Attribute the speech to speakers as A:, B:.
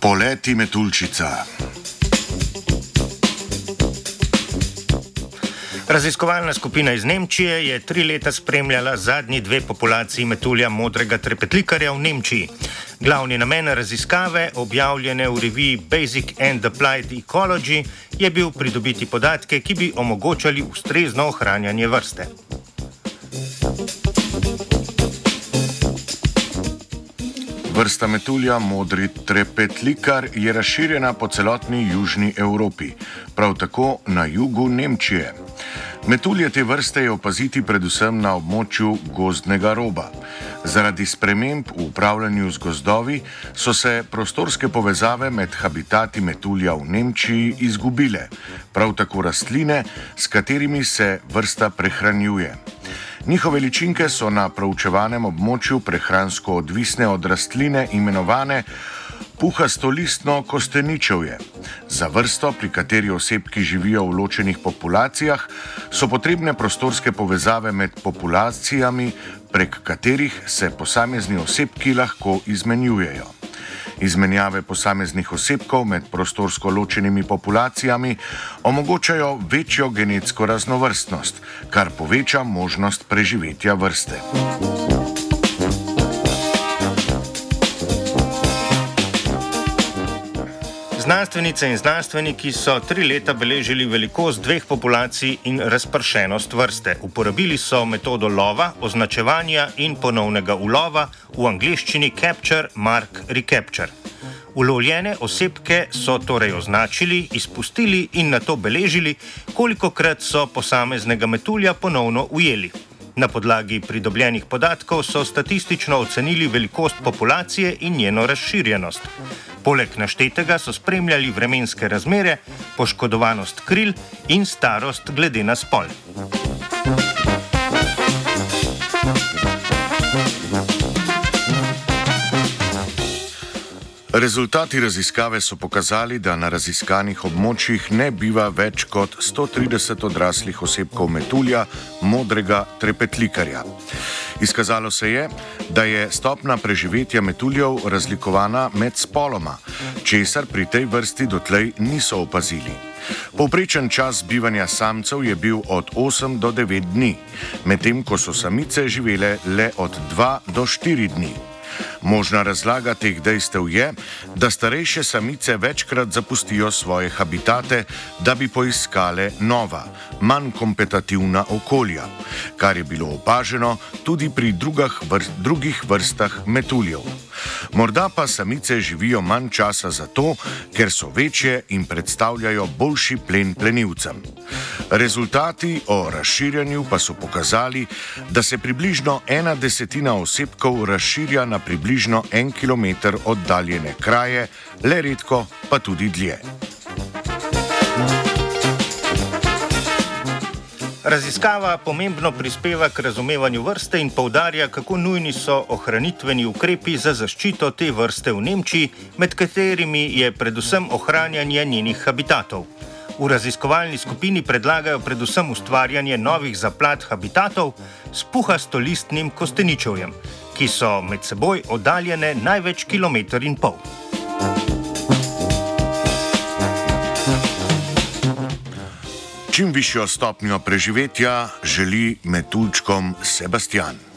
A: Poleti metulčica.
B: Raziskovalna skupina iz Nemčije je tri leta spremljala zadnji dve populaciji metulja modrega trepetlikarja v Nemčiji. Glavni namen raziskave, objavljene v reviji Basic and Applied Ecology, je bil pridobiti podatke, ki bi omogočali ustrezno ohranjanje vrste.
A: Vrsta metulja modri trepetlikar je razširjena po celotni južni Evropi, prav tako na jugu Nemčije. Metulje te vrste je opaziti predvsem na območju gozdnega roba. Zaradi sprememb v upravljanju z gozdovi so se prostorske povezave med habitati metulja v Nemčiji izgubile, prav tako rastline, s katerimi se vrsta prehranjuje. Njihove ličinke so na proučevanem območju prehransko odvisne od rastline imenovane puhastolistno kosteničevje. Za vrsto, pri kateri osebki živijo v ločenih populacijah, so potrebne prostorske povezave med populacijami, prek katerih se posamezni osebki lahko izmenjujejo. Izmenjave posameznih osebkov med prostorsko ločenimi populacijami omogočajo večjo genetsko raznovrstnost, kar poveča možnost preživetja vrste.
B: Znanstvenice in znanstveniki so tri leta beležili velikost dveh populacij in razpršenost vrste. Uporabili so metodo lova, označevanja in ponovnega ulova, v angleščini Capture, Mark, Recapture. Ulovljene osebke so torej označili, izpustili in na to beležili, koliko krat so posameznega metulja ponovno ujeli. Na podlagi pridobljenih podatkov so statistično ocenili velikost populacije in njeno razširjenost. Poleg naštetega so spremljali vremenske razmere, poškodovanost kril in starost glede na spol.
A: Rezultati raziskave so pokazali, da na raziskanih območjih ne biva več kot 130 odraslih osebkov metulja, modrega trepetlikarja. Izkazalo se je, da je stopna preživetja metuljev razlikovana med spoloma, česar pri tej vrsti dotlej niso opazili. Povprečen čas bivanja samcev je bil od 8 do 9 dni, medtem ko so samice živele le od 2 do 4 dni. Možna razlaga teh dejstev je, da starejše samice večkrat zapustijo svoje habitate, da bi poiskale nova, manj kompetitivna okolja, kar je bilo opaženo tudi pri vrst, drugih vrstah metuljev. Morda pa samice živijo manj časa zato, ker so večje in predstavljajo boljši plen plenilcem. Rezultati o razširjanju pa so pokazali, da se približno ena desetina osebkov razširja na približno en kilometr oddaljene kraje, le redko pa tudi dlje.
B: Raziskava pomembno prispeva k razumevanju vrste in povdarja, kako nujni so ohranitveni ukrepi za zaščito te vrste v Nemčiji, med katerimi je predvsem ohranjanje njenih habitatov. V raziskovalni skupini predlagajo predvsem ustvarjanje novih zaplat habitatov s puhastolistnim kosteničevjem, ki so med seboj oddaljene največ kilometr in pol.
A: Čim višjo stopnjo preživetja želi metulčkom Sebastian.